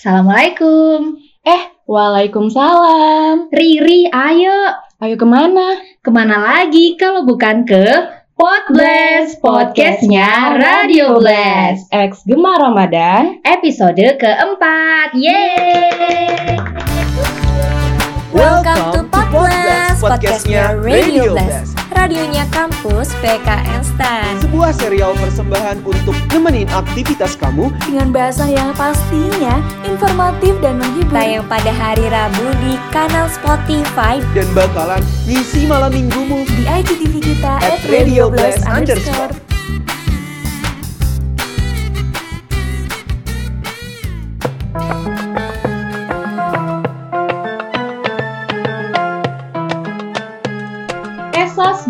Assalamualaikum. Eh, waalaikumsalam. Riri, ayo. Ayo ke mana? Ke mana lagi kalau bukan ke Podblast, podcastnya Radio Blast. Ex Gemar Ramadan. Episode keempat. Yeay! Welcome to Podblast, podcastnya Radio Blast. Radionya kampus PKN STAN. Sebuah serial persembahan untuk nemenin aktivitas kamu Dengan bahasa yang pastinya informatif dan menghibur. Tayang pada hari Rabu di kanal Spotify dan bakalan ngisi malam minggumu. di IGTV kita At Radio Blast underscore.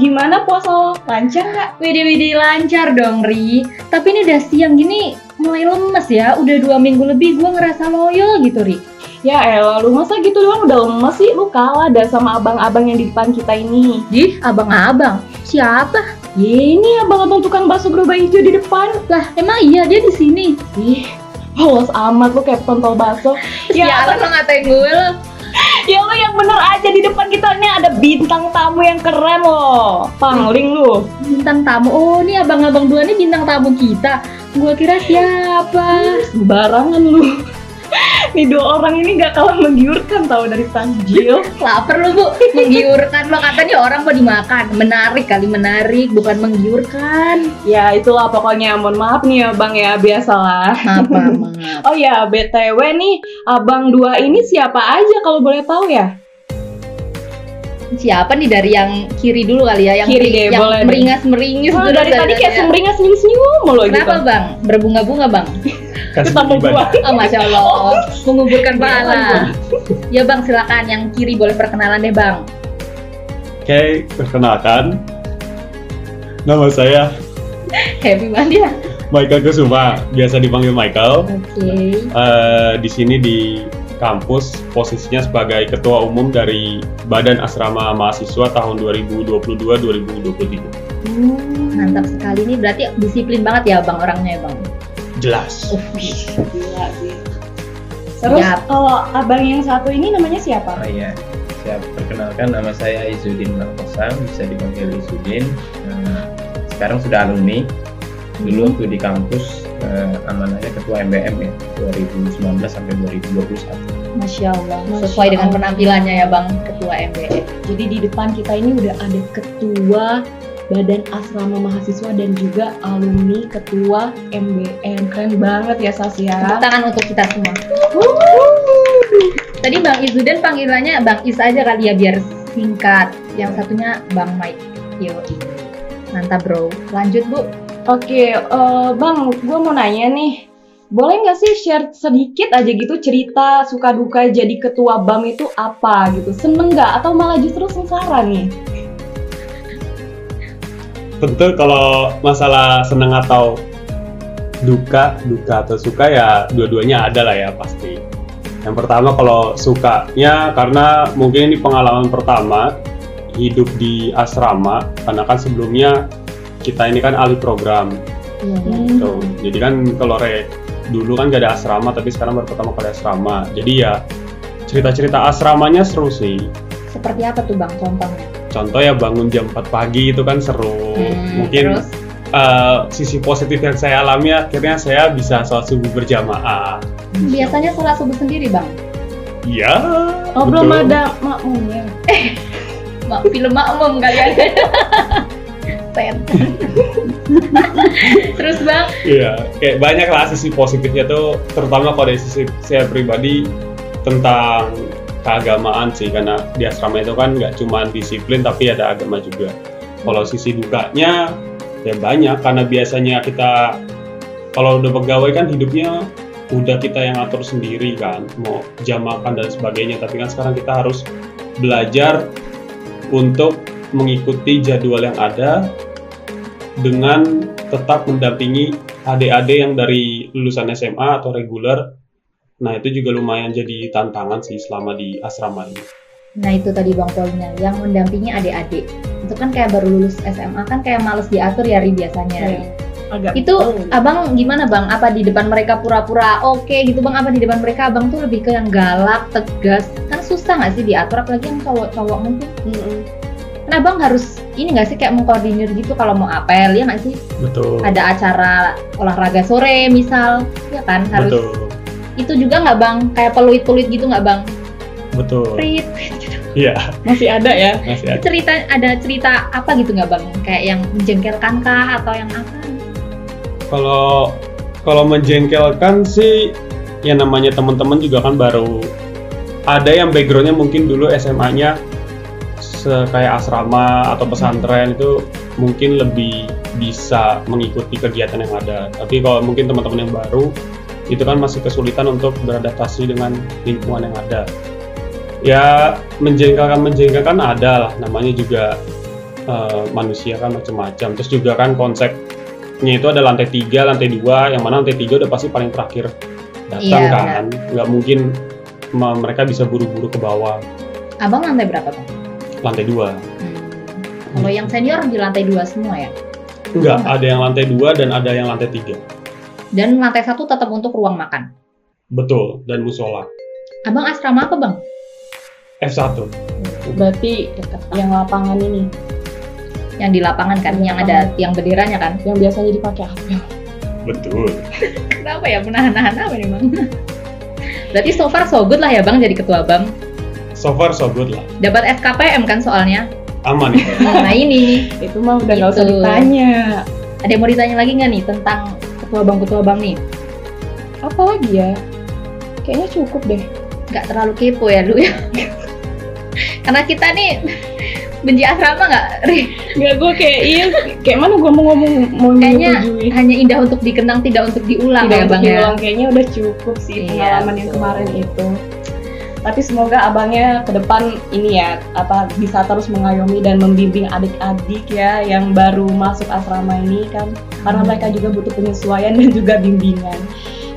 Gimana puasa lo? Lancar nggak? Widih widih lancar dong Ri. Tapi ini udah siang gini mulai lemes ya. Udah dua minggu lebih gue ngerasa loyo gitu Ri. Ya elah, lu masa gitu doang udah lemes sih? Lu kalah dah sama abang-abang yang di depan kita ini. Ih, abang-abang. Siapa? Ye, ini abang-abang tukang bakso gerobak hijau di depan. Lah, emang iya dia di sini. Ih, polos amat lu kayak pentol bakso. Ya, lo ngatain gue lo. Ya lo yang bener aja di depan kita ini ada bintang tamu yang keren loh. Pangling lu. Bintang tamu. Oh, ini abang-abang dua ini bintang tamu kita. Gua kira siapa? Barangan lu. Nih dua orang ini gak kalah menggiurkan tau dari Tanjil. Laper lu bu, menggiurkan lo katanya orang mau dimakan, menarik kali menarik, bukan menggiurkan. ya itulah pokoknya mohon maaf nih ya bang ya biasalah. Maaf maaf. Oh ya btw nih abang dua ini siapa aja kalau boleh tahu ya? Siapa nih dari yang kiri dulu kali ya, yang Kiri deh, yang boleh deh. meringas meringis Wah, dari tadi kayak semringas senyum senyum mulu gitu. Kenapa bang? Berbunga-bunga bang? Ketemu gua. Oh masya Allah, menguburkan Iya, pahala. Ya bang silakan yang kiri boleh perkenalan deh bang. Oke, perkenalkan. Nama saya Happy banget ya. Michael Kusuma, biasa dipanggil Michael. Oke. Eh, di sini di kampus posisinya sebagai ketua umum dari Badan Asrama Mahasiswa tahun 2022-2023. Hmm, mantap sekali nih berarti disiplin banget ya bang orangnya ya bang. Jelas. Gila sih. Terus kalau abang yang satu ini namanya siapa? Oh iya, siap. Perkenalkan nama saya Izudin Markosam, bisa dipanggil Izudin. Nah, sekarang sudah alumni. Dulu waktu di kampus eh, amanahnya ketua MBM ya, 2019 sampai 2021. Masya Allah. Masya Sesuai dengan Allah. penampilannya ya bang ketua MBE. Jadi di depan kita ini udah ada ketua Badan Asrama Mahasiswa dan juga alumni ketua MBM. Keren banget ya Sas Tepuk tangan untuk kita semua. Tadi Bang Izudin panggilannya Bang Is aja kali ya biar singkat. Yang satunya Bang Mike. Yo. Mantap bro. Lanjut bu. Oke, eh, Bang, gue mau nanya nih. Boleh nggak sih share sedikit aja gitu cerita suka duka jadi ketua BAM itu apa gitu? Seneng nggak atau malah justru sengsara nih? Tentu kalau masalah senang atau duka, duka atau suka ya dua-duanya ada lah ya pasti. Yang pertama kalau sukanya karena mungkin ini pengalaman pertama hidup di asrama karena kan sebelumnya kita ini kan ahli program Iya. gitu. Jadi kan kalau re dulu kan gak ada asrama tapi sekarang baru pertama kali asrama. Jadi ya cerita-cerita asramanya seru sih. Seperti apa tuh Bang contohnya? Contoh ya bangun jam 4 pagi itu kan seru. Hmm, Mungkin terus? eh, sisi positif yang saya alami akhirnya saya bisa sholat subuh berjamaah. Biasanya sholat subuh sendiri Bang. Iya. Oh betul. belum ada makmumnya. Mak film makmum kali aja. Set. Terus Bang, Iya, kayak banyak lah sisi positifnya tuh, terutama kalau dari sisi saya pribadi tentang keagamaan sih, karena di asrama itu kan nggak cuma disiplin tapi ada agama juga. Kalau sisi dukanya ya banyak, karena biasanya kita kalau udah pegawai kan hidupnya udah kita yang atur sendiri kan, mau jam makan dan sebagainya. Tapi kan sekarang kita harus belajar untuk mengikuti jadwal yang ada dengan tetap mendampingi adik-adik yang dari lulusan SMA atau reguler. Nah itu juga lumayan jadi tantangan sih selama di asrama ini. Nah itu tadi bang poinnya, yang mendampingi adik-adik. Itu kan kayak baru lulus SMA kan kayak males diatur ya Ri biasanya. Ri. Iya. agak Itu oh. abang gimana bang? Apa di depan mereka pura-pura oke gitu bang? Apa di depan mereka abang tuh lebih ke yang galak, tegas? Kan susah nggak sih diatur apalagi yang cowok-cowok mungkin. Mm-mm. Kan abang harus ini nggak sih kayak mengkoordinir gitu kalau mau apel ya nggak sih? betul Ada acara olahraga sore misal, ya kan harus. betul Itu juga nggak bang? Kayak peluit-peluit gitu nggak bang? betul Prit. iya masih ada ya masih ada Cerita ada cerita apa gitu nggak bang? Kayak yang menjengkelkan kah atau yang apa? kalau kalau menjengkelkan sih ya namanya teman-teman juga kan baru ada yang backgroundnya mungkin dulu SMA-nya kayak asrama atau pesantren itu mungkin lebih bisa mengikuti kegiatan yang ada tapi kalau mungkin teman-teman yang baru itu kan masih kesulitan untuk beradaptasi dengan lingkungan yang ada. Ya menjengkelkan menjengkelkan ada lah. Namanya juga eh, manusia kan macam-macam. Terus juga kan konsepnya itu ada lantai tiga lantai dua yang mana lantai tiga udah pasti paling terakhir datang Iya, kan. nggak mungkin mereka bisa buru-buru ke bawah. Abang lantai berapa bang? lantai dua. Hmm. Kalau yang senior di lantai dua semua ya? enggak ada yang lantai dua dan ada yang lantai tiga Dan lantai satu tetap untuk ruang makan. betul dan musola Abang asrama apa bang? F1 berarti yang lapangan ini Yang di lapangan kan, Di yang ada yang benderanya kan? yang biasanya dipakai apel betul Kenapa ya menahan-nahan apa nih bang? Berarti so far so good lah ya bang jadi ketua bang. so far so good lah Dapat SKPM kan soalnya. aman ya Nah ini itu mah udah nggak usah Gitu. ditanya ada yang mau ditanya lagi nggak nih tentang ketua bang ketua bang nih? apa lagi ya kayaknya cukup deh Nggak terlalu kepo ya lu ya? Karena kita nih benci asrama nggak? Nggak gue kayak iya kayak mana gue mau ngomong mau Kayaknya menyetujui hanya indah untuk dikenang tidak untuk diulang tidak ya untuk bang ya. kayaknya udah cukup sih Iya, pengalaman yang betul. kemarin itu tapi semoga abangnya ke depan ini ya apa bisa terus mengayomi dan membimbing adik-adik ya yang baru masuk asrama ini kan. Karena mereka juga butuh penyesuaian dan juga bimbingan.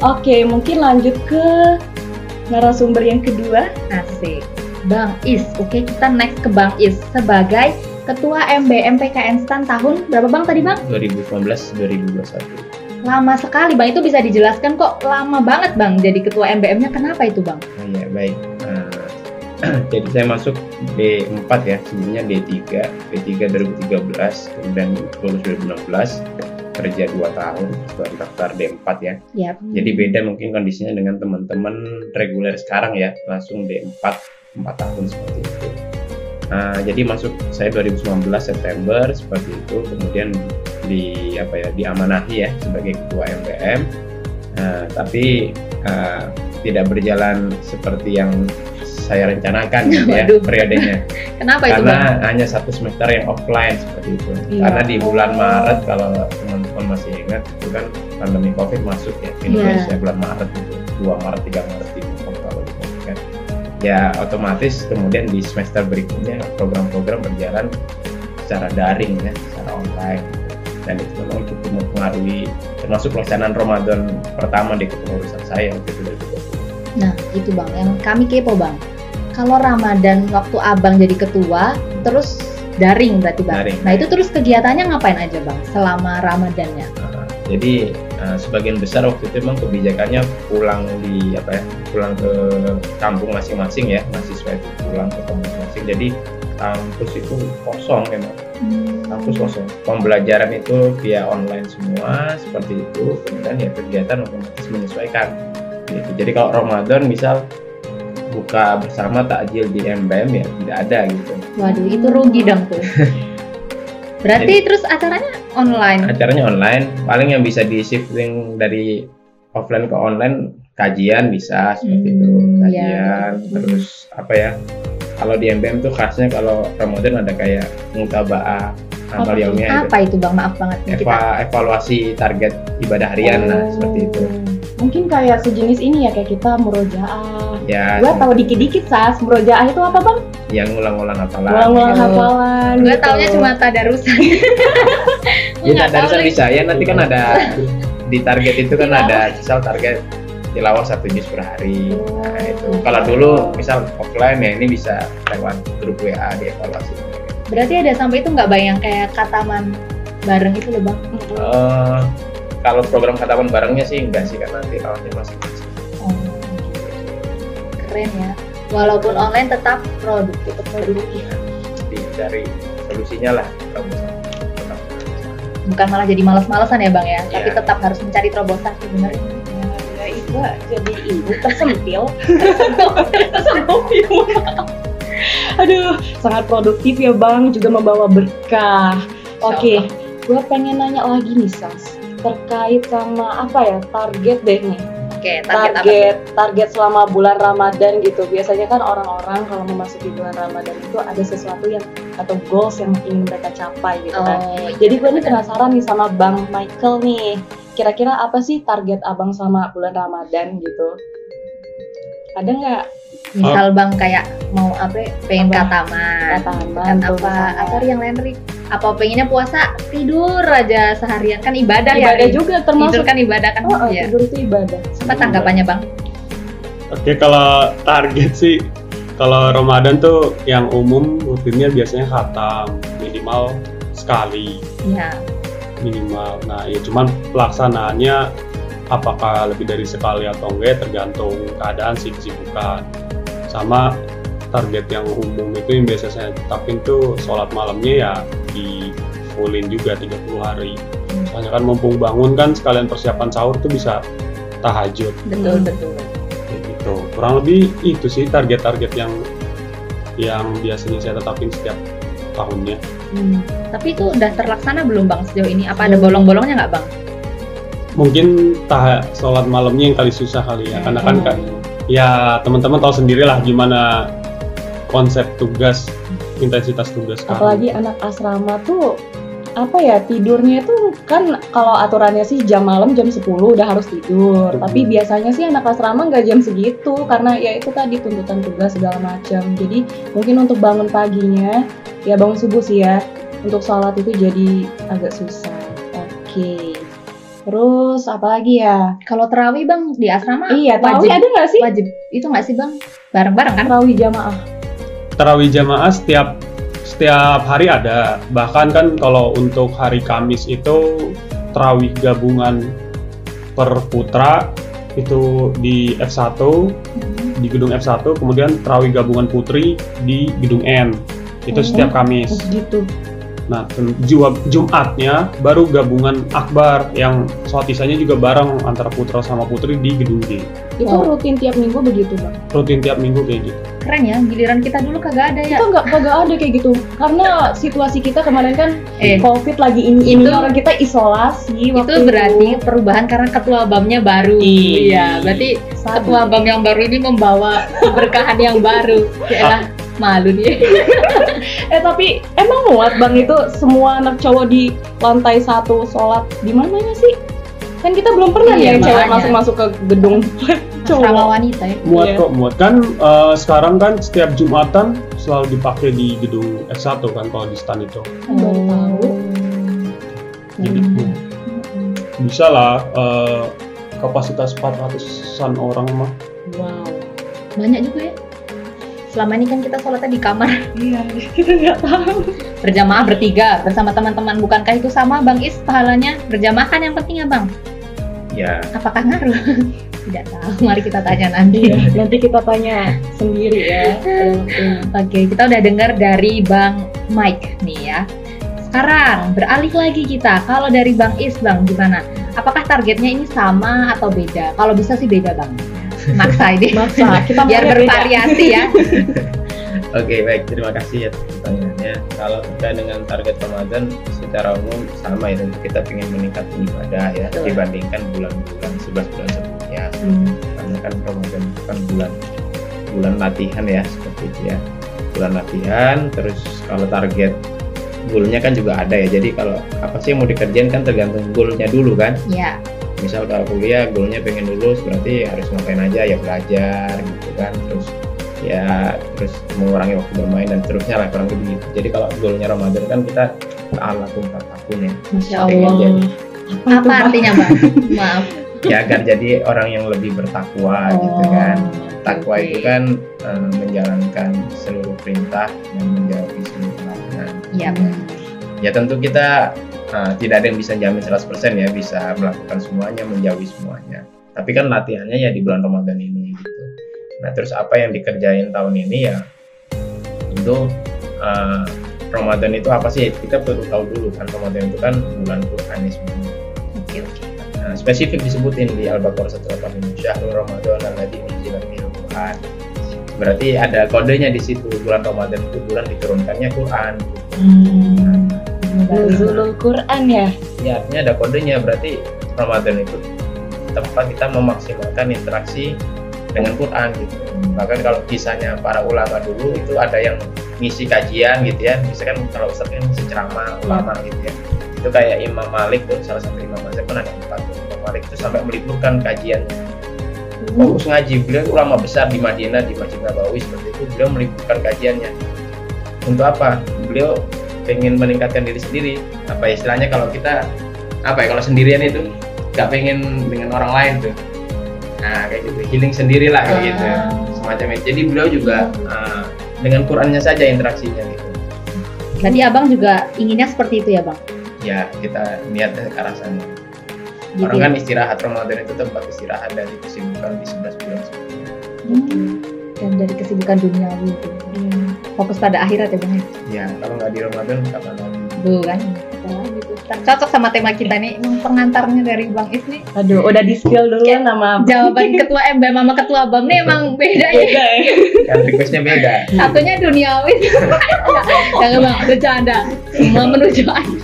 Oke mungkin lanjut ke narasumber yang kedua. Asik. Bang Is, oke kita next ke Bang Is. Sebagai Ketua MBM PKN STAN tahun berapa Bang tadi Bang? 2019 2021 Lama sekali Bang, itu bisa dijelaskan kok lama banget Bang jadi Ketua MBM-nya kenapa itu Bang? oh iya baik. Nah, jadi saya masuk D4 ya sebelumnya D3 D3 2013 kemudian lulus 2016 kerja 2 tahun setelah daftar D4 ya. Ya. jadi beda mungkin kondisinya dengan teman-teman reguler sekarang ya langsung D4 4 tahun seperti itu. Nah, jadi masuk saya 2019 September seperti itu kemudian di apa ya diamanahi ya sebagai ketua MBM Nah, tapi eh, tidak berjalan seperti yang saya rencanakan gitu ya Waduh. periodenya. Kenapa itu karena hanya satu semester yang offline seperti itu. Iya. karena di bulan Maret kalau teman-teman masih ingat itu kan pandemi covid masuk ya ke Iya. Indonesia bulan Maret itu. 2 Maret 3 Maret di kalau Covid kan. Ya otomatis kemudian di semester berikutnya program-program berjalan secara daring ya secara online dan itu memang cukup mempengaruhi termasuk pelaksanaan Ramadan pertama di kepengurusan saya waktu itu dari 2020. Nah, itu Bang, yang kami kepo Bang. Kalau Ramadan waktu Abang jadi ketua, terus daring berarti Bang. Daring. Nah, itu terus kegiatannya ngapain aja Bang selama Ramadannya? Nah, jadi uh, sebagian besar waktu itu memang kebijakannya pulang di apa ya pulang ke kampung masing-masing ya mahasiswa itu pulang ke kampung masing jadi kampus itu kosong memang kampus kosong. Pembelajaran itu via online semua seperti itu. Kemudian ya kegiatan otomatis menyesuaikan gitu. jadi kalau Ramadan misal buka bersama takjil di MBM ya tidak ada gitu. Waduh, itu rugi dong tuh. Berarti terus acaranya online. acaranya online. Paling yang bisa di shifting dari offline ke online kajian bisa seperti itu. Hmm, kajian ya, terus apa ya kalau di MBM tuh khasnya kalau Ramadan ada kayak mutaba'ah amal Apa tuh? yaumiyah itu Apa itu Bang? Maaf banget nih kita. Eva- evaluasi target ibadah harian nah seperti itu Oh. mungkin kayak sejenis ini ya kayak kita murojaah ya gue tahu dikit-dikit sas murojaah itu apa bang yang ngulang-ngulang hafalan ulang-ulang Oh. hafalan Gue gitu. taunya cuma tadarusan. Gua ya lagi. bisa ya nanti kan ada di target itu kan Tilawah. ada misal target tilawah satu juz per hari. Nah, itu kalau dulu misal offline ya ini bisa lewat grup WA dievaluasi. Berarti ada sampai itu nggak bayang kayak kataman bareng itu loh bang Eh, kalau program khataman barengnya sih enggak sih karena tilawahnya masing-masing. oh, keren ya walaupun online tetap produktif produktif Jadi cari solusinya lah kalau misalnya. bukan malah jadi males-malesan ya bang ya tapi Iya. tetap harus mencari terobosan sih ibu jadi ibu tersentil. Tersentil. Aduh, sangat produktif ya bang, juga membawa berkah. Oke, gue pengen nanya lagi nih Sas, terkait sama apa ya target deh nih. oke target, apa tuh? target target selama bulan Ramadan gitu biasanya kan orang-orang kalau memasuki bulan Ramadan itu ada sesuatu yang atau goals yang ingin mereka capai gitu kan oh jadi gue nih penasaran nih sama Bang Michael nih kira-kira apa sih target abang selama bulan Ramadan gitu? Ada nggak? Misal bang kayak mau apa pengen Apa? kataman kataman kan apa atau yang lain Rik? apa pengennya puasa? Tidur aja seharian. Kan ibadah, ya ibadah juga tidur termasuk kan ibadah kan. Oh, oh, ya tidur itu ibadah. Apa tanggapannya bang? Oke, kalau target sih, kalau Ramadan tuh yang umum rutinnya biasanya khatam minimal sekali. Ya minimal. Nah, ya cuman pelaksanaannya apakah lebih dari sekali atau enggak ya tergantung keadaan sih kesibukan. Sama target yang umum itu yang biasa saya tetapin tuh sholat malamnya ya di fullin juga 30 hari. Soalnya kan mumpung bangun kan sekalian persiapan sahur tuh bisa tahajud betul Hmm. betul gitu kurang lebih itu sih target-target yang yang biasanya saya tetapin setiap tahunnya Hmm. tapi itu udah terlaksana belum bang sejauh ini apa ada Belum. bolong-bolongnya nggak bang mungkin tah sholat malamnya yang kali susah kali ya karena kan Hmm. kan ya teman-teman tahu sendirilah gimana konsep tugas intensitas tugas sekarang. apalagi anak asrama tuh apa ya tidurnya itu kan kalau aturannya sih jam malam jam 10 udah harus tidur. Mhm. tapi biasanya sih anak asrama nggak jam segitu karena ya itu tadi tuntutan tugas segala macam. Jadi mungkin untuk bangun paginya ya bangun subuh sih ya. Untuk sholat itu jadi agak susah. Oke. Terus apa lagi ya? Kalau terawih bang di asrama iya tahu ada nggak sih? Wajib. Itu nggak sih bang? Bareng-bareng kan? Tarawih jamaah. Tarawih jamaah setiap setiap hari ada. Bahkan kan kalau untuk hari Kamis itu tarawih gabungan per putra itu di F1 di gedung F1 kemudian tarawih gabungan putri di gedung N. Itu Oh. setiap Kamis. Oh, gitu Nah, Jumatnya baru gabungan akbar yang sholat isanya juga bareng antara putra sama putri di gedung G. itu Wow. rutin tiap minggu begitu bang Rutin tiap minggu kayak gitu. keren ya giliran kita dulu kagak ada ya kita nggak kagak ada kayak gitu karena situasi kita kemarin kan eh covid lagi ini ini Itu- orang kita isolasi itu berarti perubahan karena ketua bamnya baru Iya. iya berarti Sabi. ketua bam yang baru ini membawa keberkahan yang baru Yaelah, malu nih eh tapi emang muat bang itu semua anak cowok di lantai satu sholat di mananya sih kan kita belum pernah Iya, ya yang cewek masuk masuk ke gedung asrama cowok wanita ya Muat Iya. kok, muat. Kan eh, sekarang kan setiap Jumatan selalu dipakai di gedung F1 kan kalau di stan itu. baru tahu Jadi Hmm. bisa lah eh, kapasitas 400-an orang mah. wow banyak juga ya selama ini kan kita sholatnya di kamar iya kita nggak tahu berjamaah bertiga bersama teman-teman bukankah itu sama bang Is pahalanya berjamaah kan yang penting ya bang Ya, apakah ngaruh tidak tahu mari kita tanya nanti Iya, nanti kita tanya sendiri ya. Oke, kita udah dengar dari Bang Mike nih ya. Sekarang beralih lagi kita. Kalau dari Bang Is, Bang gimana? Apakah targetnya ini sama atau beda? Kalau bisa sih beda, Bang. Maksa ini. maksa kita Biar bervariasi ya. Oke baik terima kasih ya pertanyaannya. Kalau kita dengan target Ramadan secara umum sama ya tentu kita ingin meningkatkan ibadah ya Betul. dibandingkan bulan-bulan 11 bulan sebelumnya. Hmm. Karena kan Ramadan itu kan bulan bulan latihan ya seperti itu ya. Bulan latihan terus kalau target goalnya kan juga ada ya. Jadi kalau apa sih yang mau dikerjain kan tergantung goalnya dulu kan. Ya, Misal kalau kuliah goalnya pengen lulus berarti harus ngapain aja ya belajar gitu kan. Terus ya terus mengurangi waktu bermain dan seterusnya lah kurang lebih gitu. Jadi kalau goalnya Ramadan kan kita ta'alakum takun ya. Masya Allah. jadi- apa artinya, Bang? Maaf. Ya agar jadi orang yang lebih bertakwa gitu Oh, kan. Takwa oke. itu kan eh, menjalankan seluruh perintah dan menjauhi seluruh larangan. Iya, Hmm. Ya tentu kita Nah, tidak ada yang bisa jamin 100% ya bisa melakukan semuanya, menjauhi semuanya. Tapi kan latihannya ya di bulan Ramadan ini gitu. Nah, terus apa yang dikerjain tahun ini ya tentu eh, Ramadan itu apa sih? Kita perlu tahu dulu kan Ramadan itu kan bulan Quranisme. Oke oke. Nah, spesifik disebutin di Al-Baqarah 185 Syahrul Ramadan alladzi unzila fihi Quran. Berarti ada kodenya di situ bulan Ramadan itu bulan diturunkannya Quran. Hmm. Nuzulul Quran ya. Ya, artinya ada kodenya berarti Ramadan itu tempat kita memaksimalkan interaksi dengan Quran gitu. Bahkan kalau kisahnya para ulama dulu itu ada yang ngisi kajian gitu ya. Misalkan kalau Ustaz kan ngisi ceramah ulama gitu ya. Itu kayak Imam Malik tuh salah satu Imam Malik kan ada empat tuh. Imam Malik itu sampai meliburkan kajian fokus ngaji beliau ulama besar di Madinah di Masjid Nabawi seperti itu beliau meliburkan kajiannya untuk apa beliau pengen meningkatkan diri sendiri. Apa istilahnya kalau kita apa ya kalau sendirian itu nggak pengen dengan orang lain tuh. Nah kayak gitu. Healing sendiri lah kayak gitu. Semacam itu. Jadi beliau juga uh, dengan Qurannya saja interaksinya gitu. Berarti abang juga inginnya seperti itu ya bang? ya kita niatnya ke arah sana. Gitu orang ya? kan istirahat Ramadan itu tempat istirahat dari kesibukan di 11 bulan sebelumnya. Hmm. Dan dari kesibukan duniawi itu. Fokus pada akhirat ya bang ya? ya kalau nggak di Ramadan kapan lagi Tuh kan? Cocok sama tema kita nih, emang pengantarnya dari Bang Is nih. Aduh, udah di skill dulu ya nama Jawaban ketua MBM sama ketua Bang nih emang beda ya. beda ya. kan requestnya beda Satunya duniawi. Jangan bang, bercanda. Semua menuju Anda.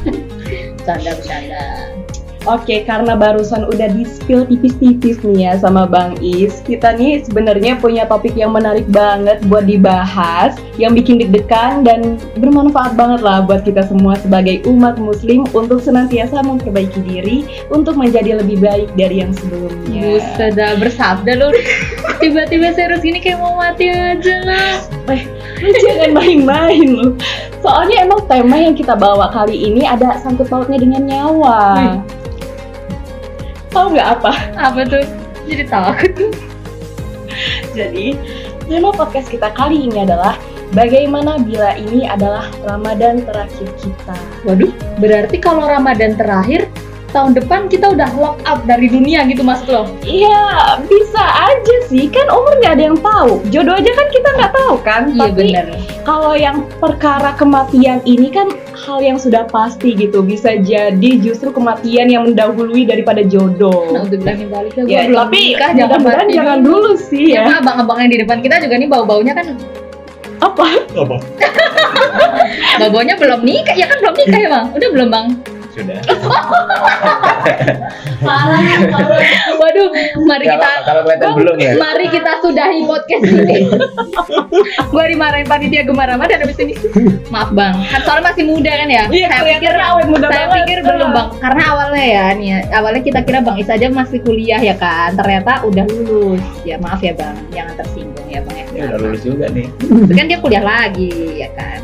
Bercanda, bercanda. Oke, karena barusan udah di spill tipis-tipis nih ya sama Bang Is, kita nih sebenarnya punya topik yang menarik banget buat dibahas, yang bikin deg-degan dan bermanfaat banget lah buat kita semua sebagai umat muslim untuk senantiasa memperbaiki diri untuk menjadi lebih baik dari yang sebelumnya. Buset bersabda lu. Tiba-tiba serius gini kayak mau mati aja lah. Lu jangan main-main lu. Soalnya emang tema yang kita bawa kali ini ada sangkut pautnya dengan nyawa. Wih. Tahu nggak apa? Apa tuh? Jadi takut. Jadi, tema podcast kita kali ini adalah bagaimana bila ini adalah Ramadan terakhir kita. Waduh, berarti kalau Ramadan terakhir tahun depan kita udah lock up dari dunia gitu maksud lo? Iya, bisa aja sih. Kan umur nggak ada yang tahu. Jodoh aja kan kita nggak tahu kan. Iya Tapi bener. kalau yang perkara kematian ini kan hal yang sudah pasti gitu. Bisa jadi justru kematian yang mendahului daripada jodoh. Nah, udah bilangin balik ya, ya, belum tapi nikah, jangan mudah-mudahan mati jangan dulu sih Ya, ya. mah abang-abang yang di depan kita juga nih bau-baunya kan Apa? Apa? bau-baunya belum nikah ya kan belum nikah ya bang udah belum bang sudah. Waduh mari kalau kita kalau kelihatan belum ya? Mari kita sudahi podcast ini. Gua dimarahin panitia gemar Ramadan habis ini maaf bang. Kan soalnya masih muda kan ya? Iya, saya pikir awet muda saya banget. pikir belum bang. Karena awalnya ya nih ya, awalnya kita kira bang Is aja masih kuliah ya kan? Ternyata udah lulus. Ya maaf ya bang. Jangan tersinggung ya bang ya udah lulus juga nih. Tapi kan dia kuliah lagi ya kan?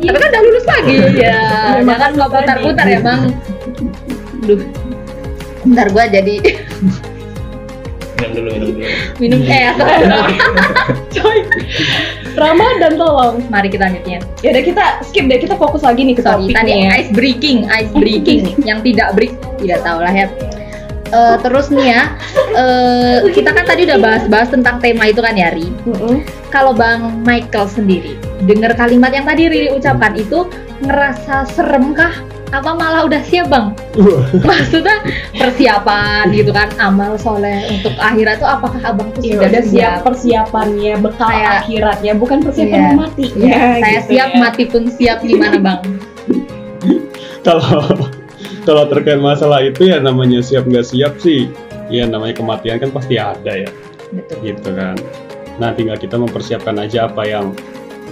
Tapi kan udah lulus lagi. Ya jangan nggak putar-putar ya bang. Duh. Bentar gua jadi minum dulu minum dulu. Minum eh Coy. Ramadan tolong. Mari kita lanjutnya Ya udah kita skip deh, kita fokus lagi nih ke Sorry, tadi topiknya. ice breaking, ice breaking yang tidak break, tidak tahu lah ya. Eh, terus nih ya, eh, kita kan tadi udah bahas-bahas tentang tema itu kan ya, Ri. Kalau Bang Michael sendiri, dengar kalimat yang tadi Riri ucapkan itu ngerasa serem kah? Apa malah udah siap Bang? Maksudnya persiapan gitu kan, amal soleh untuk akhirat tuh apakah Abang tuh Ya sudah udah siap persiapannya, bekal Saya- akhiratnya, bukan persiapan Iya. mati. Ya, saya gitu siap, ya. mati pun siap gimana Bang? kalau kalau terkait masalah itu ya namanya siap nggak siap sih. Ya namanya kematian kan pasti ada ya. Betul. gitu kan. Nah tinggal kita mempersiapkan aja apa yang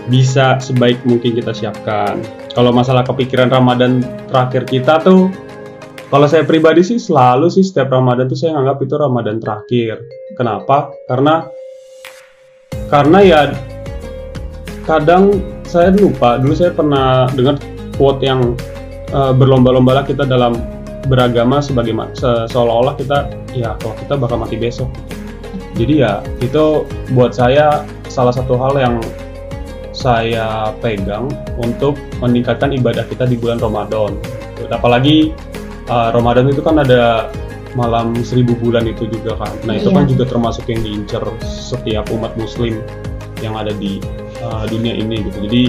bisa sebaik mungkin kita siapkan. Kalau masalah kepikiran Ramadan terakhir kita tuh kalau saya pribadi sih selalu sih setiap Ramadan tuh saya nganggap itu Ramadan terakhir. Kenapa? Karena karena ya kadang saya lupa dulu saya pernah dengar quote yang eh, berlomba-lombalah kita dalam beragama sebagai se- seolah-olah kita ya kalau kita bakal mati besok jadi ya itu buat saya salah satu hal yang saya pegang untuk meningkatkan ibadah kita di bulan Ramadan. Apalagi uh, Ramadan itu kan ada malam seribu bulan itu juga kan. Nah itu Iya. kan juga termasuk yang diincar setiap umat Muslim yang ada di uh, dunia ini gitu. Jadi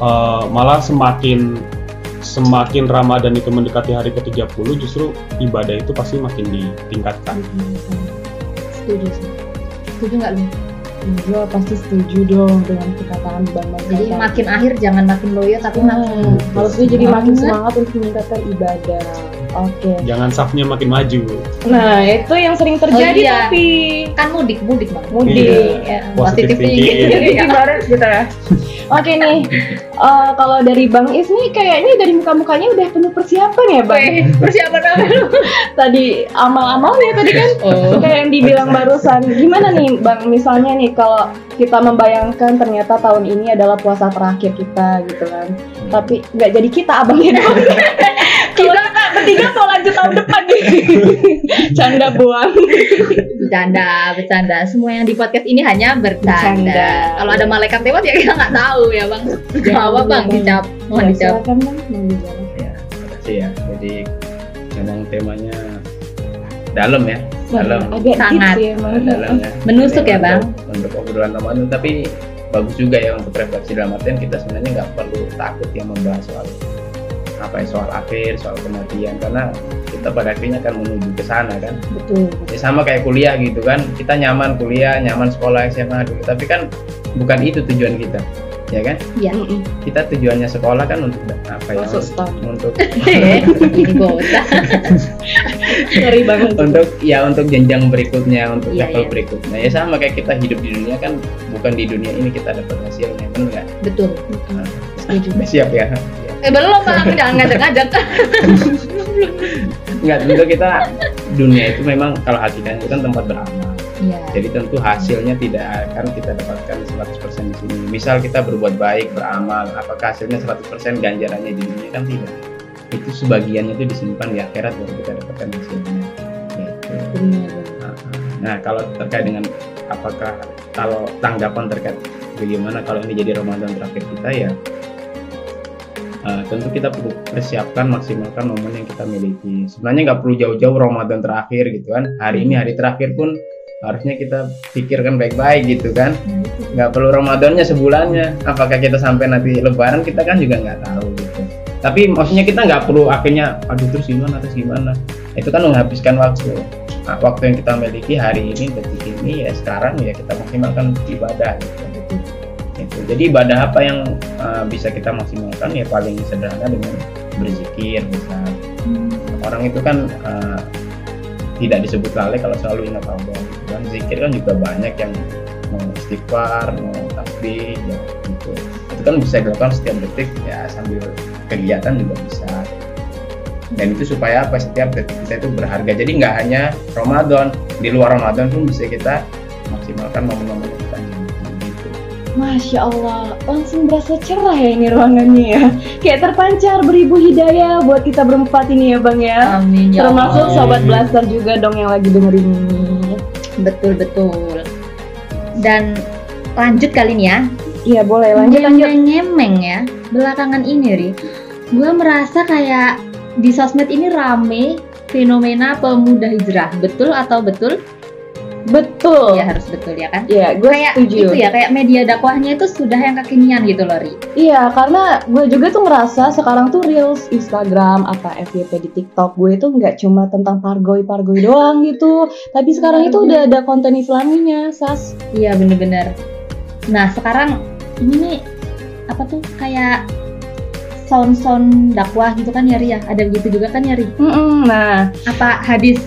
uh, malah semakin semakin Ramadan itu mendekati hari ke-30 justru ibadah itu pasti makin ditingkatkan. Setuju sih. Setuju nggak lu? Gue pasti setuju dong dengan perkataan Bang Bang Jadi makin akhir jangan makin loyo tapi makin Hmm, harusnya jadi makin semangat untuk meningkatkan ibadah. Oke. Jangan safnya makin maju. Nah, itu yang sering terjadi Oh, iya. tapi kan mudik mudik bang. mudik. Iya. Ya, Positive thinking. Jadi gitu ya. Oke nih, eh, kalau dari Bang Is nih kayaknya dari muka-mukanya udah penuh persiapan ya Bang. Weh, persiapan apa lu? Tadi amal-amalnya tadi kan Oh. kayak yang dibilang barusan. Gimana nih Bang, misalnya nih kalau kita membayangkan ternyata tahun ini adalah puasa terakhir kita gitu kan. Tapi nggak jadi kita abangnya dong. kita bertiga mau lanjut tahun depan nih. Canda buang. Bercanda, bercanda. Semua yang di podcast ini hanya bercanda. Bercanda. Kalau ada malaikat lewat ya kita nggak tahu ya bang. Apa bang dicap, mohon Ya, dicap. silakan Bang, mau dijawab. Ya, terima kasih ya. Jadi memang temanya dalam ya, dalam. Agak Sangat. emang. dalam ya. Menusuk ya, Untuk- Bang? Untuk obrolan Ramadan, tapi bagus juga ya untuk refleksi dalam artian kita sebenarnya nggak perlu takut yang membahas soal apa ya soal akhir, soal kematian karena kita pada akhirnya akan menuju ke sana kan. Betul. Ya sama kayak kuliah gitu kan, kita nyaman kuliah, nyaman sekolah SMA dulu, tapi kan bukan itu tujuan kita, ya kan? Iya. Kita tujuannya sekolah kan untuk apa ya? Masuk stan. Untuk. Sorry banget. untuk ya untuk jenjang berikutnya untuk Iya, level iya. berikutnya ya sama kayak kita hidup di dunia kan bukan di dunia ini kita dapat hasilnya benar nggak Betul. Nah, Setuju. siap ya Ya. Eh belum bang, jangan ngajak-ngajak. nggak tentu kita dunia itu memang kalau hakikatnya itu kan tempat beramal Iya. jadi tentu hasilnya tidak akan kita dapatkan 100% di sini misal kita berbuat baik beramal apakah hasilnya 100% ganjarannya di dunia kan tidak itu sebagiannya itu disimpan di akhirat baru kita dapatkan hasilnya Gitu. Benar. Nah, kalau terkait dengan apakah kalau tanggapan terkait bagaimana kalau ini jadi Ramadan terakhir kita ya eh, tentu kita perlu persiapkan maksimalkan momen yang kita miliki. Sebenarnya nggak perlu jauh-jauh Ramadan terakhir gitu kan. Hari ini hari terakhir pun harusnya kita pikirkan baik-baik gitu kan. Nggak perlu Ramadannya sebulannya. Apakah kita sampai nanti Lebaran kita kan juga nggak tahu gitu. Tapi maksudnya kita nggak perlu akhirnya aduh terus gimana terus gimana. Itu kan menghabiskan waktu nah, waktu yang kita miliki hari ini detik ini ya sekarang ya kita maksimalkan ibadah gitu. Gitu. Jadi ibadah apa yang uh, bisa kita maksimalkan ya paling sederhana dengan berzikir bisa. Orang itu kan uh, tidak disebut lalai kalau selalu ingat Allah. Gitu kan zikir kan juga banyak yang mau istighfar, mau tasbih, ya gitu. Itu kan bisa dilakukan setiap detik ya sambil kegiatan juga bisa dan itu supaya apa setiap detik kita itu berharga jadi nggak hanya Ramadan di luar Ramadan pun bisa kita maksimalkan momen-momen kita Masya Allah, langsung berasa cerah ya ini ruangannya ya. Kayak terpancar beribu hidayah buat kita berempat ini ya Bang ya. Amin ya Termasuk Allah. sobat blaster juga dong yang lagi dengerin ini. Betul betul. Dan lanjut kali ini ya. Iya boleh lanjut lanjut. Nyemeng ya. Belakangan ini Ri, gue merasa kayak di sosmed ini rame fenomena pemuda hijrah. Betul atau betul? Betul. Ya harus betul ya kan? Iya, gue kayak setuju. itu ya kayak media dakwahnya itu sudah yang kekinian gitu loh Ri. Iya, karena gue juga tuh ngerasa sekarang tuh reels Instagram apa FYP di TikTok gue itu nggak cuma tentang pargoy-pargoy doang gitu, tapi sekarang itu udah ada konten islaminya, Sas. Iya bener-bener. Nah sekarang ini nih apa tuh kayak sound-sound dakwah gitu kan ya Ri ya? Ada begitu juga kan ya Ri? Mm-mm, nah, Apa hadis?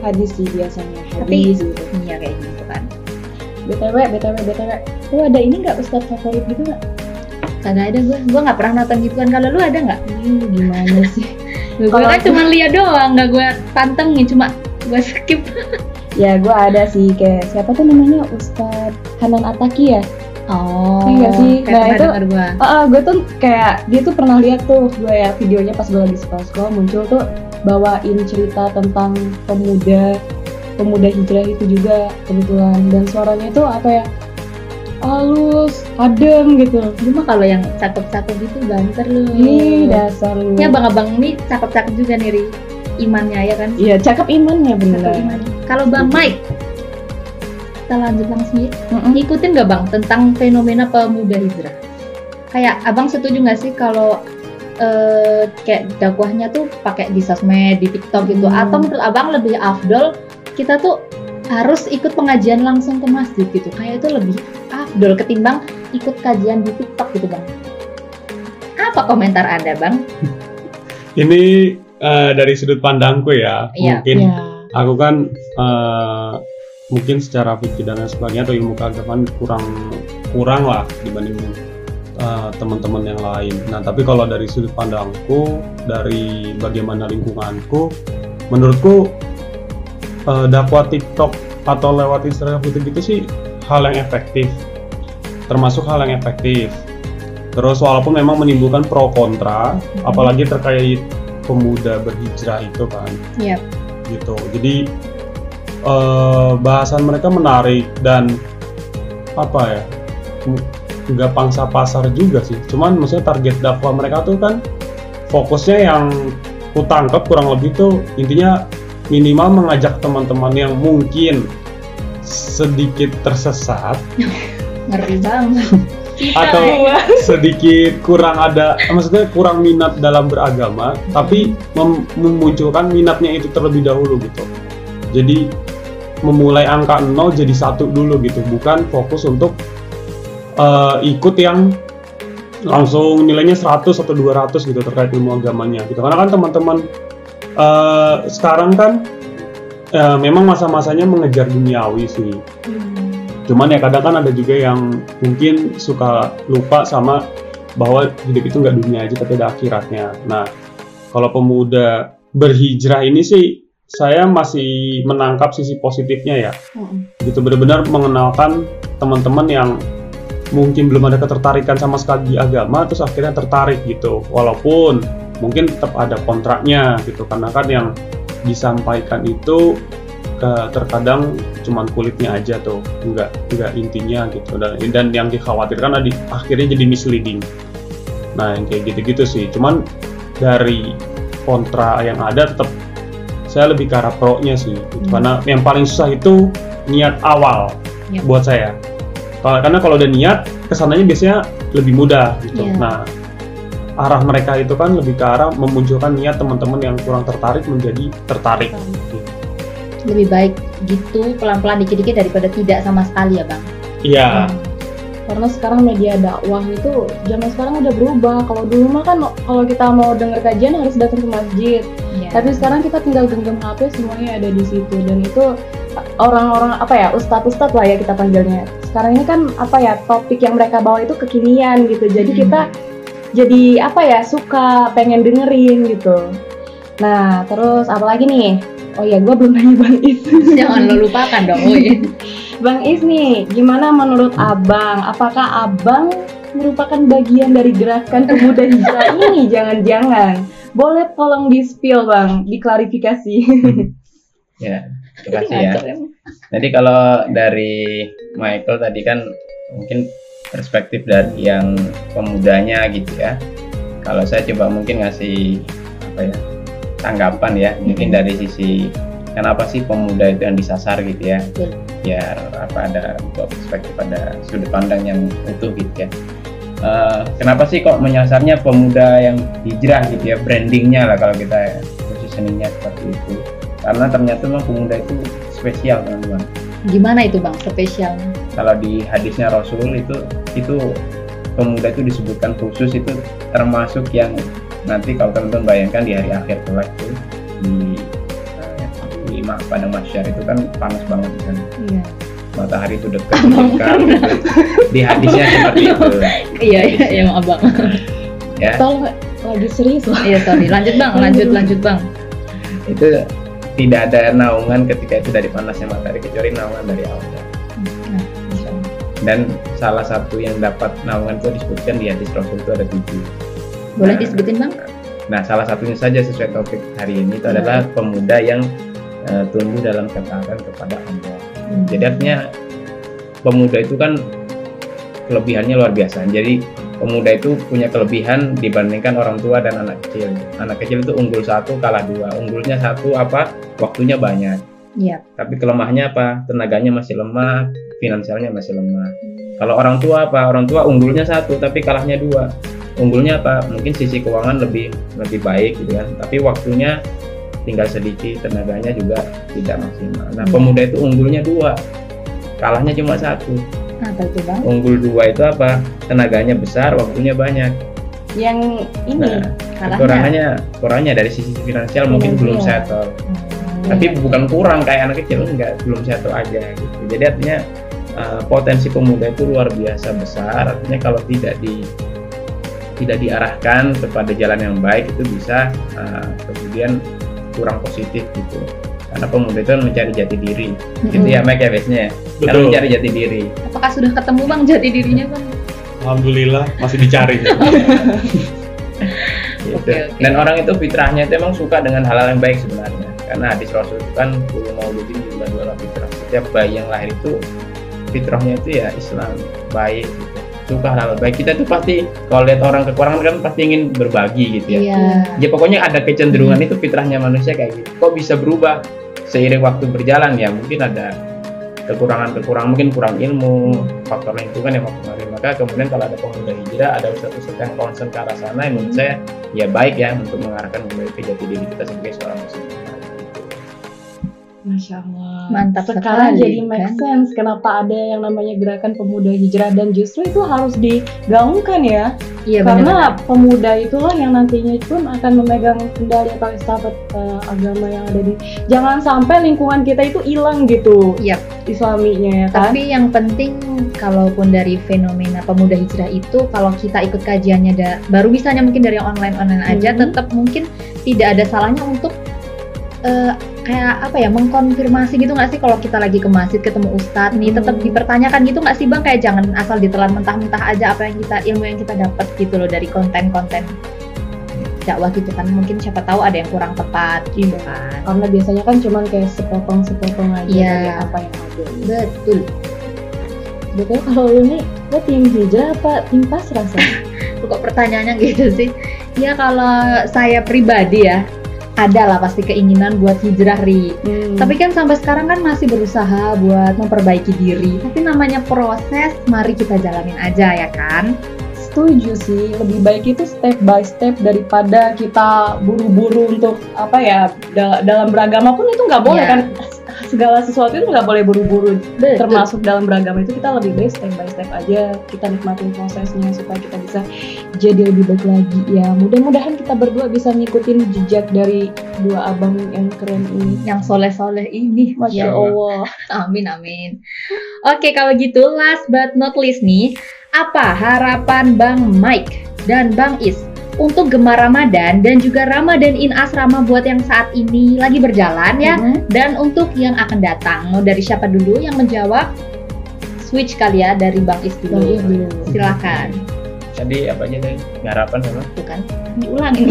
Hadis sih biasanya Tapi- hadis gitu. Iya kayak gitu kan. BTW, BTW, BTW. Lu ada ini nggak ustadz favorit gitu nggak? Kagak ada gue, gue nggak pernah nonton gituan. Kalau lu ada nggak? Ih, gimana sih? Gue kan cuma lihat doang, nggak gue pantengin, cuma gue skip. ya, gue ada sih kayak siapa tuh namanya Ustadz Hanan Ataki ya? Oh, Iya sih? Kayak Nah, itu- gue. Ah, gue tuh kayak dia tuh pernah lihat tuh gue ya videonya pas gue lagi scroll muncul tuh bawain cerita tentang pemuda pemuda hijrah itu juga kebetulan dan suaranya itu apa ya halus, adem gitu. Cuma kalau yang cakep-cakep gitu banter lu. Ih, dasar lu. Ini abang-abang ini cakep-cakep juga nih, Ri. Imannya ya kan? Iya, cakep imannya Cakep bener. Kalau Bang Mike, kita lanjut langsung ya. Mm-mm. Ngikutin nggak Bang tentang fenomena pemuda hijrah? Kayak Abang setuju nggak sih kalau eh, kayak dakwahnya tuh pakai di sosmed, di TikTok gitu? Hmm. Atau menurut Abang lebih afdol kita tuh harus ikut pengajian langsung ke masjid gitu? Kayak itu lebih afdol ketimbang ikut kajian di TikTok gitu Bang. Apa komentar Anda Bang? Ini eh, dari sudut pandangku ya, Iya. mungkin Iya. aku kan eh, mungkin secara fikih dan lain sebagainya atau ilmu keagamaan kurang kurang lah dibanding eh, teman-teman yang lain. Nah, tapi kalau dari sudut pandangku, dari bagaimana lingkunganku, menurutku eh, dakwah TikTok atau lewat Instagram gitu gitu sih hal yang efektif, termasuk hal yang efektif. Terus walaupun memang menimbulkan pro kontra, apalagi terkait pemuda berhijrah itu kan Iya. gitu jadi eh, bahasan mereka menarik dan apa ya nggak pangsa pasar juga sih. Cuman maksudnya target dakwah mereka tuh kan fokusnya yang ku tangkap kurang lebih tuh intinya minimal mengajak teman-teman yang mungkin sedikit tersesat. Ngeri banget. atau sedikit kurang ada maksudnya kurang minat dalam beragama tapi mem- memunculkan minatnya itu terlebih dahulu gitu. Jadi memulai angka 0 jadi satu dulu gitu. Bukan fokus untuk eh, ikut yang langsung nilainya 100 atau 200 gitu terkait ilmu agamanya gitu. Karena kan teman-teman eh, sekarang kan eh, memang masa-masanya mengejar duniawi sih. Cuman ya kadang kan ada juga yang mungkin suka lupa sama bahwa hidup itu nggak dunia aja tapi ada akhiratnya. Nah kalau pemuda berhijrah ini sih saya masih menangkap sisi positifnya ya. Mm-mm. gitu benar-benar mengenalkan teman-teman yang mungkin belum ada ketertarikan sama sekali di agama terus akhirnya tertarik gitu. Walaupun mungkin tetap ada kontraknya gitu karena kan yang disampaikan itu ke- terkadang cuman kulitnya aja tuh nggak nggak intinya gitu. Dan dan yang dikhawatirkan adi- akhirnya jadi misleading. Nah yang kayak gitu-gitu sih. Cuman dari kontra yang ada tetap saya lebih ke arah pro-nya sih. Hmm. karena yang paling susah itu niat awal Yap. buat saya karena kalau udah niat ke sananya biasanya lebih mudah gitu Iya. nah arah mereka itu kan lebih ke arah memunculkan niat teman-teman yang kurang tertarik menjadi tertarik Lebih baik gitu pelan-pelan dikit-dikit daripada tidak sama sekali ya Bang. iya Karena sekarang media dakwah itu zaman sekarang udah berubah. Kalau dulu mah kan kalau kita mau denger kajian harus datang ke masjid. Iya. Tapi sekarang kita tinggal genggam HP semuanya ada di situ dan itu orang-orang apa ya ustadz-ustadz lah ya kita panggilnya. Sekarang ini kan apa ya topik yang mereka bawa itu kekinian gitu. Jadi Hmm. kita jadi apa ya suka pengen dengerin gitu. Nah terus apa lagi nih? Oh ya gue belum nanya Bang Is. Jangan lo lupakan dong, Uy. Bang Is nih, gimana menurut Abang? Apakah Abang merupakan bagian dari gerakan pemuda hijrah ini? Jangan-jangan. Boleh tolong di-spill Bang, diklarifikasi. Ya, terima kasih ya. Jadi kalau dari Michael tadi kan mungkin perspektif dari yang pemudanya gitu ya. Kalau saya coba mungkin ngasih apa ya tanggapan ya, mungkin dari sisi kenapa sih pemuda itu yang disasar gitu ya, Betul. biar apa ada dua perspektif ada sudut pandang yang utuh gitu ya. Eh, kenapa sih kok menyasarnya pemuda yang hijrah gitu ya, brandingnya lah kalau kita positioningnya seperti itu karena ternyata memang pemuda itu spesial teman-teman Gimana itu Bang spesialnya? kalau di hadisnya Rasul itu itu pemuda itu disebutkan khusus itu termasuk yang nanti kalau teman-teman bayangkan di hari akhir kelak itu di padang masyar itu kan panas banget kan Iya. matahari itu dekat dekat di hadisnya seperti itu Iya, iya, iya, maaf Bang. ya Tolong lagi serius. Iya, sorry. Lanjut Bang, lanjut, lanjut Bang. itu tidak ada naungan ketika itu dari panasnya matahari kecuali naungan dari Allah Nah, Allah. dan salah satu yang dapat naungan itu disebutkan di hadis Rasul itu ada tujuh Boleh Nah, disebutin Bang? Nah, salah satunya saja sesuai topik hari ini itu Iya. adalah pemuda yang eh, tumbuh dalam ketaatan kepada Allah. Hmm. Jadi artinya pemuda itu kan kelebihannya luar biasa. Jadi pemuda itu punya kelebihan dibandingkan orang tua dan anak kecil. Anak kecil itu unggul satu kalah dua. Unggulnya satu apa? Waktunya banyak. Iya. Tapi kelemahannya apa? Tenaganya masih lemah, finansialnya masih lemah. Kalau orang tua apa? Orang tua unggulnya satu tapi kalahnya dua. Unggulnya apa? Mungkin sisi keuangan lebih lebih baik gitu kan. Tapi waktunya tinggal sedikit, tenaganya juga tidak maksimal. Nah, Hmm. pemuda itu unggulnya dua, kalahnya cuma satu. Apa itu bang? Unggul dua itu apa? Tenaganya besar, waktunya banyak. Yang ini Nah, Kalahnya. kekurangannya, kurangnya dari sisi finansial mungkin belum Finansial. settle. Hmm. Tapi bukan kurang kayak anak kecil enggak, belum settle aja gitu. Jadi artinya uh, potensi pemuda itu luar biasa besar. Artinya kalau tidak di tidak diarahkan kepada jalan yang baik itu bisa uh, kemudian kurang positif gitu. Karena pemuda itu kan mencari jati diri. Gitu ya, Mike ya biasanya. ya. Karena Betul. mencari jati diri. Apakah sudah ketemu bang jati dirinya bang? Alhamdulillah masih dicari. gitu. Oke, oke. Dan orang itu fitrahnya itu emang suka dengan hal-hal yang baik sebenarnya. Karena hadis Rasul itu kan kullu mauludin juga dua fitrah. Setiap bayi yang lahir itu fitrahnya itu ya Islam, baik gitu. Suka hal-hal baik. Kita tuh pasti kalau lihat orang kekurangan kan pasti ingin berbagi gitu ya. Iya. Ya pokoknya ada kecenderungan itu fitrahnya manusia kayak gitu. Kok bisa berubah seiring waktu berjalan ya? Mungkin ada kekurangan-kekurangan mungkin kurang ilmu faktor lingkungan yang mempengaruhi maka kemudian kalau ada pemuda hijrah ada ustadz-ustadz yang concern ke arah sana yang menurut saya ya baik ya untuk mengarahkan kembali ke jati diri kita sebagai seorang muslim. Masya Allah. Mantap Sekarang sekali, jadi make kan? sense kenapa ada yang namanya gerakan pemuda hijrah dan justru itu harus digaungkan ya. Iya Karena benar. pemuda itulah yang nantinya pun akan memegang kendali atau estafet eh, agama yang ada di. Jangan sampai lingkungan kita itu hilang gitu. Iya. Islaminya ya kan. Tapi yang penting kalaupun dari fenomena pemuda hijrah itu kalau kita ikut kajiannya da- baru bisanya mungkin dari online online aja Mhm. tetap mungkin tidak ada salahnya untuk eh, kayak apa ya mengkonfirmasi gitu nggak sih kalau kita lagi ke masjid ketemu ustadz nih tetap Hmm. dipertanyakan gitu nggak sih bang kayak jangan asal ditelan mentah-mentah aja apa yang kita ilmu yang kita dapat gitu loh dari konten-konten dakwah gitu kan mungkin siapa tahu ada yang kurang tepat gitu kan Karena biasanya kan cuman kayak sepotong-sepotong aja Iya. dari apa yang ada. betul Betul kalau lu nih, lo tim hijrah apa tim pasrah sih? kok pertanyaannya gitu sih ya kalau saya pribadi ya ada lah pasti keinginan buat hijrah ri. Hmm. tapi kan sampai sekarang kan masih berusaha buat memperbaiki diri. Tapi namanya proses mari kita jalanin aja ya kan? Setuju sih. Lebih baik itu step by step daripada kita buru-buru untuk apa ya da- dalam beragama pun itu nggak boleh Iya. kan segala sesuatu itu nggak boleh buru-buru. Termasuk dalam beragama itu kita lebih baik step by step aja. Kita nikmatin prosesnya supaya kita bisa jadi lebih baik lagi. Ya mudah-mudahan kita berdua bisa ngikutin jejak dari dua abang yang keren ini. Yang soleh-soleh ini masya Ya allah. Amin amin. Oke kalau gitu last but not least nih, apa harapan Bang Mike dan Bang Is untuk Gemar Ramadan dan juga Ramadan in Asrama buat yang saat ini lagi berjalan ya Mhm. dan untuk yang akan datang. Mau dari siapa dulu yang menjawab? Switch kali ya dari Bang Is dulu. Dulu. Silakan. Tadi apa aja tadi? Harapan sama? Bukan diulangin.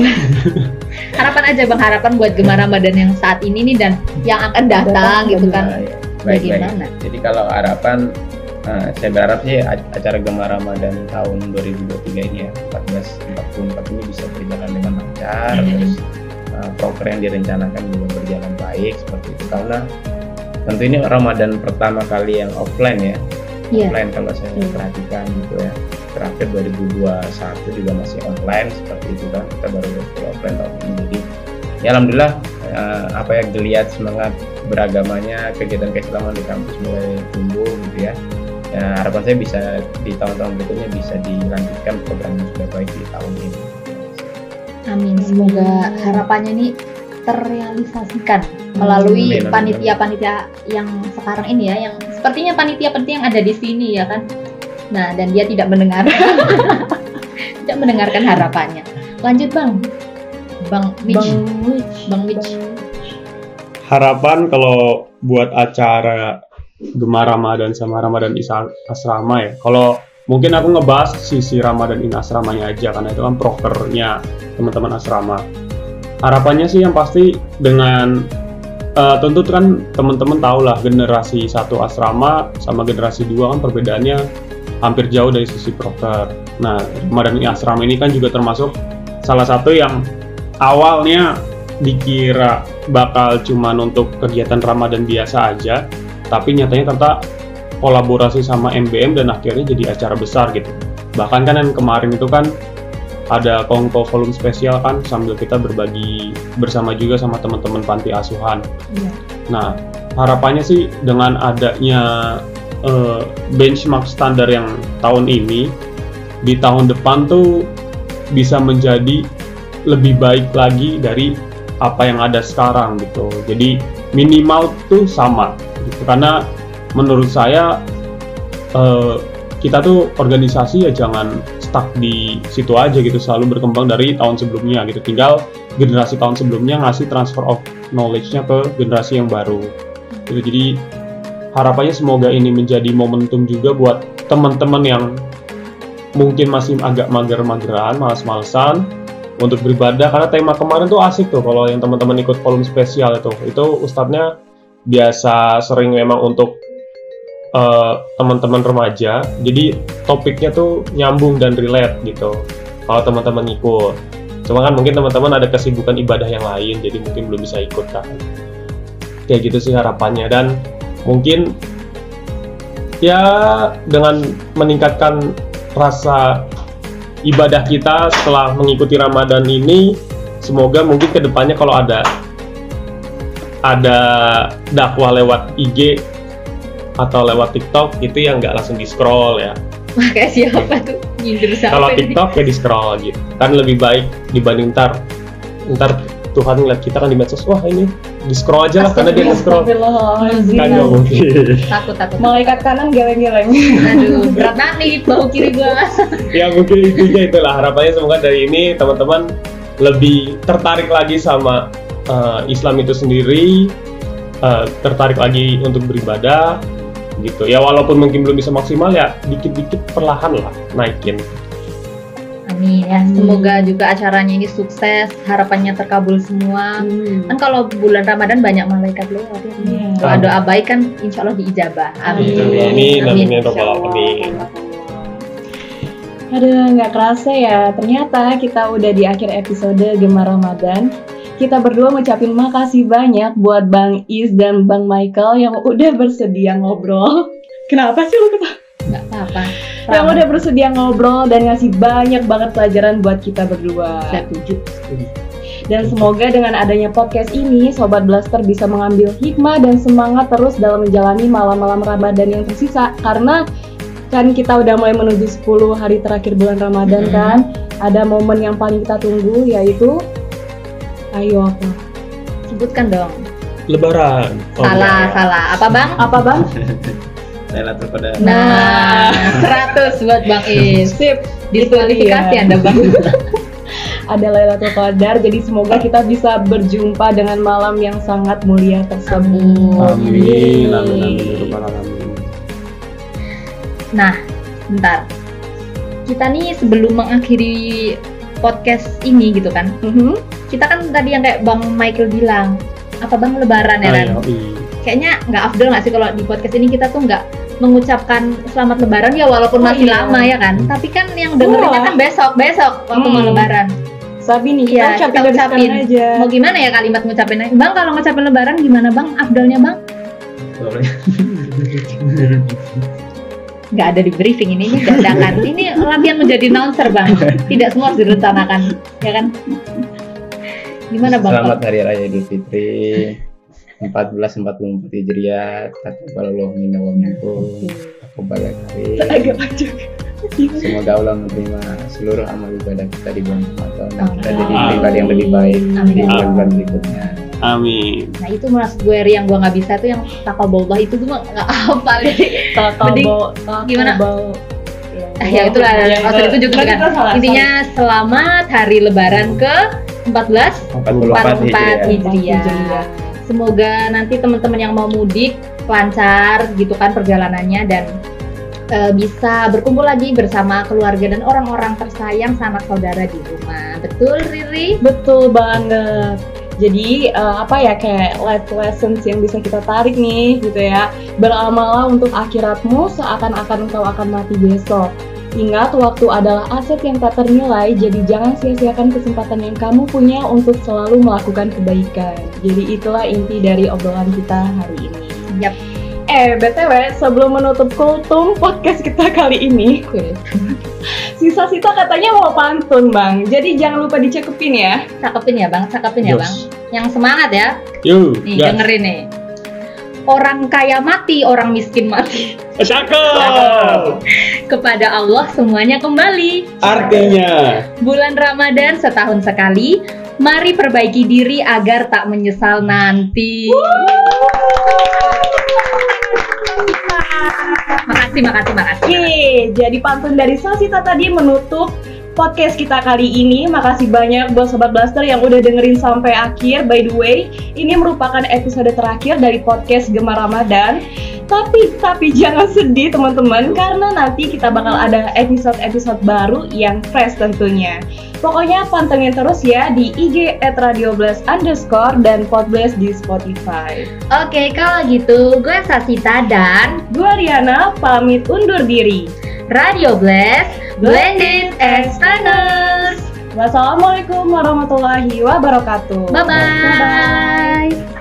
harapan aja Bang harapan buat Gemar Ramadan yang saat ini nih dan yang akan datang gitu kan. Ah, iya. Baik, baik. Bagaimana? Jadi kalau harapan eh, saya berharap sih acara Gemar Ramadan tahun 2023 ini ya 1444 ini bisa berjalan dengan lancar Mhm. terus eh, proker yang direncanakan juga berjalan baik seperti itu karena tentu ini Ramadan pertama kali yang offline ya Iya. offline kalau saya Iya. perhatikan gitu ya terakhir 2021 juga masih online seperti itu kan kita baru offline tahun ini jadi ya alhamdulillah eh, apa ya geliat semangat beragamanya kegiatan keislaman di kampus mulai tumbuh ya harapan saya bisa di tahun-tahun berikutnya bisa dilanjutkan program yang sudah baik di tahun ini Amin. Semoga harapannya ini terrealisasikan melalui panitia-panitia yang sekarang ini ya, yang sepertinya panitia-panitia yang ada di sini ya kan. Nah, dan dia tidak mendengar, tidak mendengarkan harapannya. Lanjut bang, bang Mitch. Bang Mitch Bang Mitch. Harapan kalau buat acara Gemar Ramadan sama Ramadan Isa Asrama ya. Kalau mungkin aku ngebahas sisi Ramadan in Asramanya aja karena itu kan prokernya teman-teman asrama. Harapannya sih yang pasti dengan eh, tentu kan teman-teman tahu lah generasi satu asrama sama generasi dua kan perbedaannya hampir jauh dari sisi proker. Nah, Ramadan Asrama ini kan juga termasuk salah satu yang awalnya dikira bakal cuman untuk kegiatan Ramadan biasa aja, tapi nyatanya ternyata kolaborasi sama MBM dan akhirnya jadi acara besar gitu. Bahkan kan yang kemarin itu kan ada kongko volume spesial kan sambil kita berbagi bersama juga sama teman-teman panti asuhan. Iya. Nah, harapannya sih dengan adanya eh, benchmark standar yang tahun ini di tahun depan tuh bisa menjadi lebih baik lagi dari apa yang ada sekarang gitu. Jadi minimal tuh sama gitu. Karena menurut saya eh, kita tuh organisasi ya jangan stuck di situ aja gitu. Selalu berkembang dari tahun sebelumnya gitu. Tinggal generasi tahun sebelumnya ngasih transfer of knowledge-nya ke generasi yang baru. Gitu. Jadi harapannya semoga ini menjadi momentum juga buat teman-teman yang mungkin masih agak mager-mageran malas-malesan untuk beribadah. Karena tema kemarin tuh asik tuh kalau yang teman-teman ikut volume spesial itu. Itu ustadznya biasa sering memang untuk eh, teman-teman remaja. Jadi topiknya tuh nyambung dan relate gitu kalau teman-teman ikut cuma kan mungkin teman-teman ada kesibukan ibadah yang lain jadi mungkin belum bisa ikut kan. Kayak gitu sih harapannya. Dan mungkin ya dengan meningkatkan rasa ibadah kita setelah mengikuti Ramadan ini semoga mungkin ke depannya kalau ada ada dakwah lewat IG atau lewat TikTok itu yang nggak langsung di scroll ya Wah, kayak siapa tuh? Nyindir siapa kalau? TikTok ya di scroll gitu kan lebih baik dibanding ntar ntar Tuhan ngeliat kita kan di medsos wah ini di scroll aja lah karena dia nge-scroll Astagfirullahaladzim. kan mungkin Takut, takut. Malaikat kanan geleng-geleng. Aduh, berat banget nih bau kiri gua. ya mungkin intinya itulah harapannya semoga dari ini teman-teman lebih tertarik lagi sama uh, Islam itu sendiri uh, tertarik lagi untuk beribadah gitu ya walaupun mungkin belum bisa maksimal ya dikit-dikit perlahan lah naikin Amin ya. Semoga juga acaranya ini sukses, harapannya terkabul semua. Hmm. Kan kalau bulan Ramadan banyak malaikat lewat ya. Iya. Doa-doa baik kan insya Allah diijabah. Amin. Amin, amin, Rabbal Allah. Alamin. Aduh, nggak kerasa ya. Ternyata kita udah di akhir episode Gemar Ramadan. Kita berdua ngucapin makasih banyak buat Bang Is dan Bang Michael yang udah bersedia ngobrol. Kenapa sih lu ketawa? Nggak apa-apa. Yang udah bersedia ngobrol dan ngasih banyak banget pelajaran buat kita berdua. Setuju. Dan semoga dengan adanya podcast ini, Sobat Blaster bisa mengambil hikmah dan semangat terus dalam menjalani malam-malam Ramadan yang tersisa. Karena kan kita udah mulai menuju 10 hari terakhir bulan Ramadan Mhm. kan. Ada momen yang paling kita tunggu yaitu Ayo apa? Sebutkan dong. lebaran Oh, salah, enggak. salah. Apa bang? Apa bang? Lailatul Qadar. Nah, 100 buat Bang Is. Sip. Diskualifikasi dia. Anda Bang. Ada Lailatul Qadar, jadi semoga kita bisa berjumpa dengan malam yang sangat mulia tersebut. amin amin ya. Nah, bentar. Kita nih sebelum mengakhiri podcast ini gitu kan. Mhm. Kita kan tadi yang kayak Bang Michael bilang, apa Bang lebaran ya kan? Ayo, iya. Kayaknya nggak afdol nggak sih kalau di podcast ini kita tuh nggak mengucapkan selamat lebaran ya walaupun Oh, masih iya. lama ya kan. Tapi kan yang dengerinnya Wah. kan besok, besok waktu mau Hmm. lebaran. Sabi nih, Iya, kita ucapin kita ucapin. aja. Mau gimana ya kalimat ngucapinnya? Bang kalau ngucapin lebaran gimana Bang? Afdolnya Bang? Nggak ada di briefing ini ini dadakan ini latihan menjadi announcer bang tidak semua harus direncanakan ya kan gimana bang Selamat Hari Raya Idul Fitri 1444 Hijriah. Takabbalallahu minna wa minkum. Taqabbal karim. Agak panjang. Semoga Allah menerima seluruh amal ibadah kita di bulan Ramadan dan kita jadi pribadi yang lebih baik Amin. di bulan-bulan berikutnya. amin nah itu mas gue Ri, yang gue nggak bisa tuh yang takabollah itu tuh mah nggak apa jadi Mending gimana? Ah, ya itulah maksud itu juga kan intinya selamat hari lebaran ke 14 44 Hijriah. Hijriah. Semoga nanti teman-teman yang mau mudik lancar gitu kan perjalanannya dan eh, bisa berkumpul lagi bersama keluarga dan orang-orang tersayang sanak saudara di rumah. Betul Riri? Betul banget. Jadi eh, apa ya kayak life lessons yang bisa kita tarik nih gitu ya. Beramallah untuk akhiratmu seakan-akan engkau akan mati besok. Ingat waktu adalah aset yang tak ternilai, jadi jangan sia-siakan kesempatan yang kamu punya untuk selalu melakukan kebaikan. Jadi itulah inti dari obrolan kita hari ini. Yap. Eh, BTW, sebelum menutup kultum podcast kita kali ini, Sisa Sita katanya mau pantun, Bang. Jadi jangan lupa dicekupin ya. Cakepin ya bang, cakepin ya Yes. bang. Yang semangat ya. Yuk, Nih gas. dengerin nih. Orang kaya mati, orang miskin mati. Cakep. Kepada Allah semuanya kembali. Artinya, Bulan Ramadan setahun sekali. Mari perbaiki diri agar tak menyesal nanti. Makasih, makasih, makasih. Oke, jadi pantun dari Sasita tadi menutup podcast kita kali ini. Makasih banyak buat Sobat Blaster yang udah dengerin sampai akhir. By the way, ini merupakan episode terakhir dari podcast Gemar Ramadan. Tapi, tapi jangan sedih teman-teman, karena nanti kita bakal ada episode-episode baru yang fresh tentunya. Pokoknya pantengin terus ya di IG at Radio Blast underscore dan Podblast di Spotify. Oke, kalau gitu gue Sasita dan Gua Riana pamit undur diri. Radio Blast Blended Externals. Wassalamualaikum warahmatullahi wabarakatuh. Bye-bye. Bye-bye.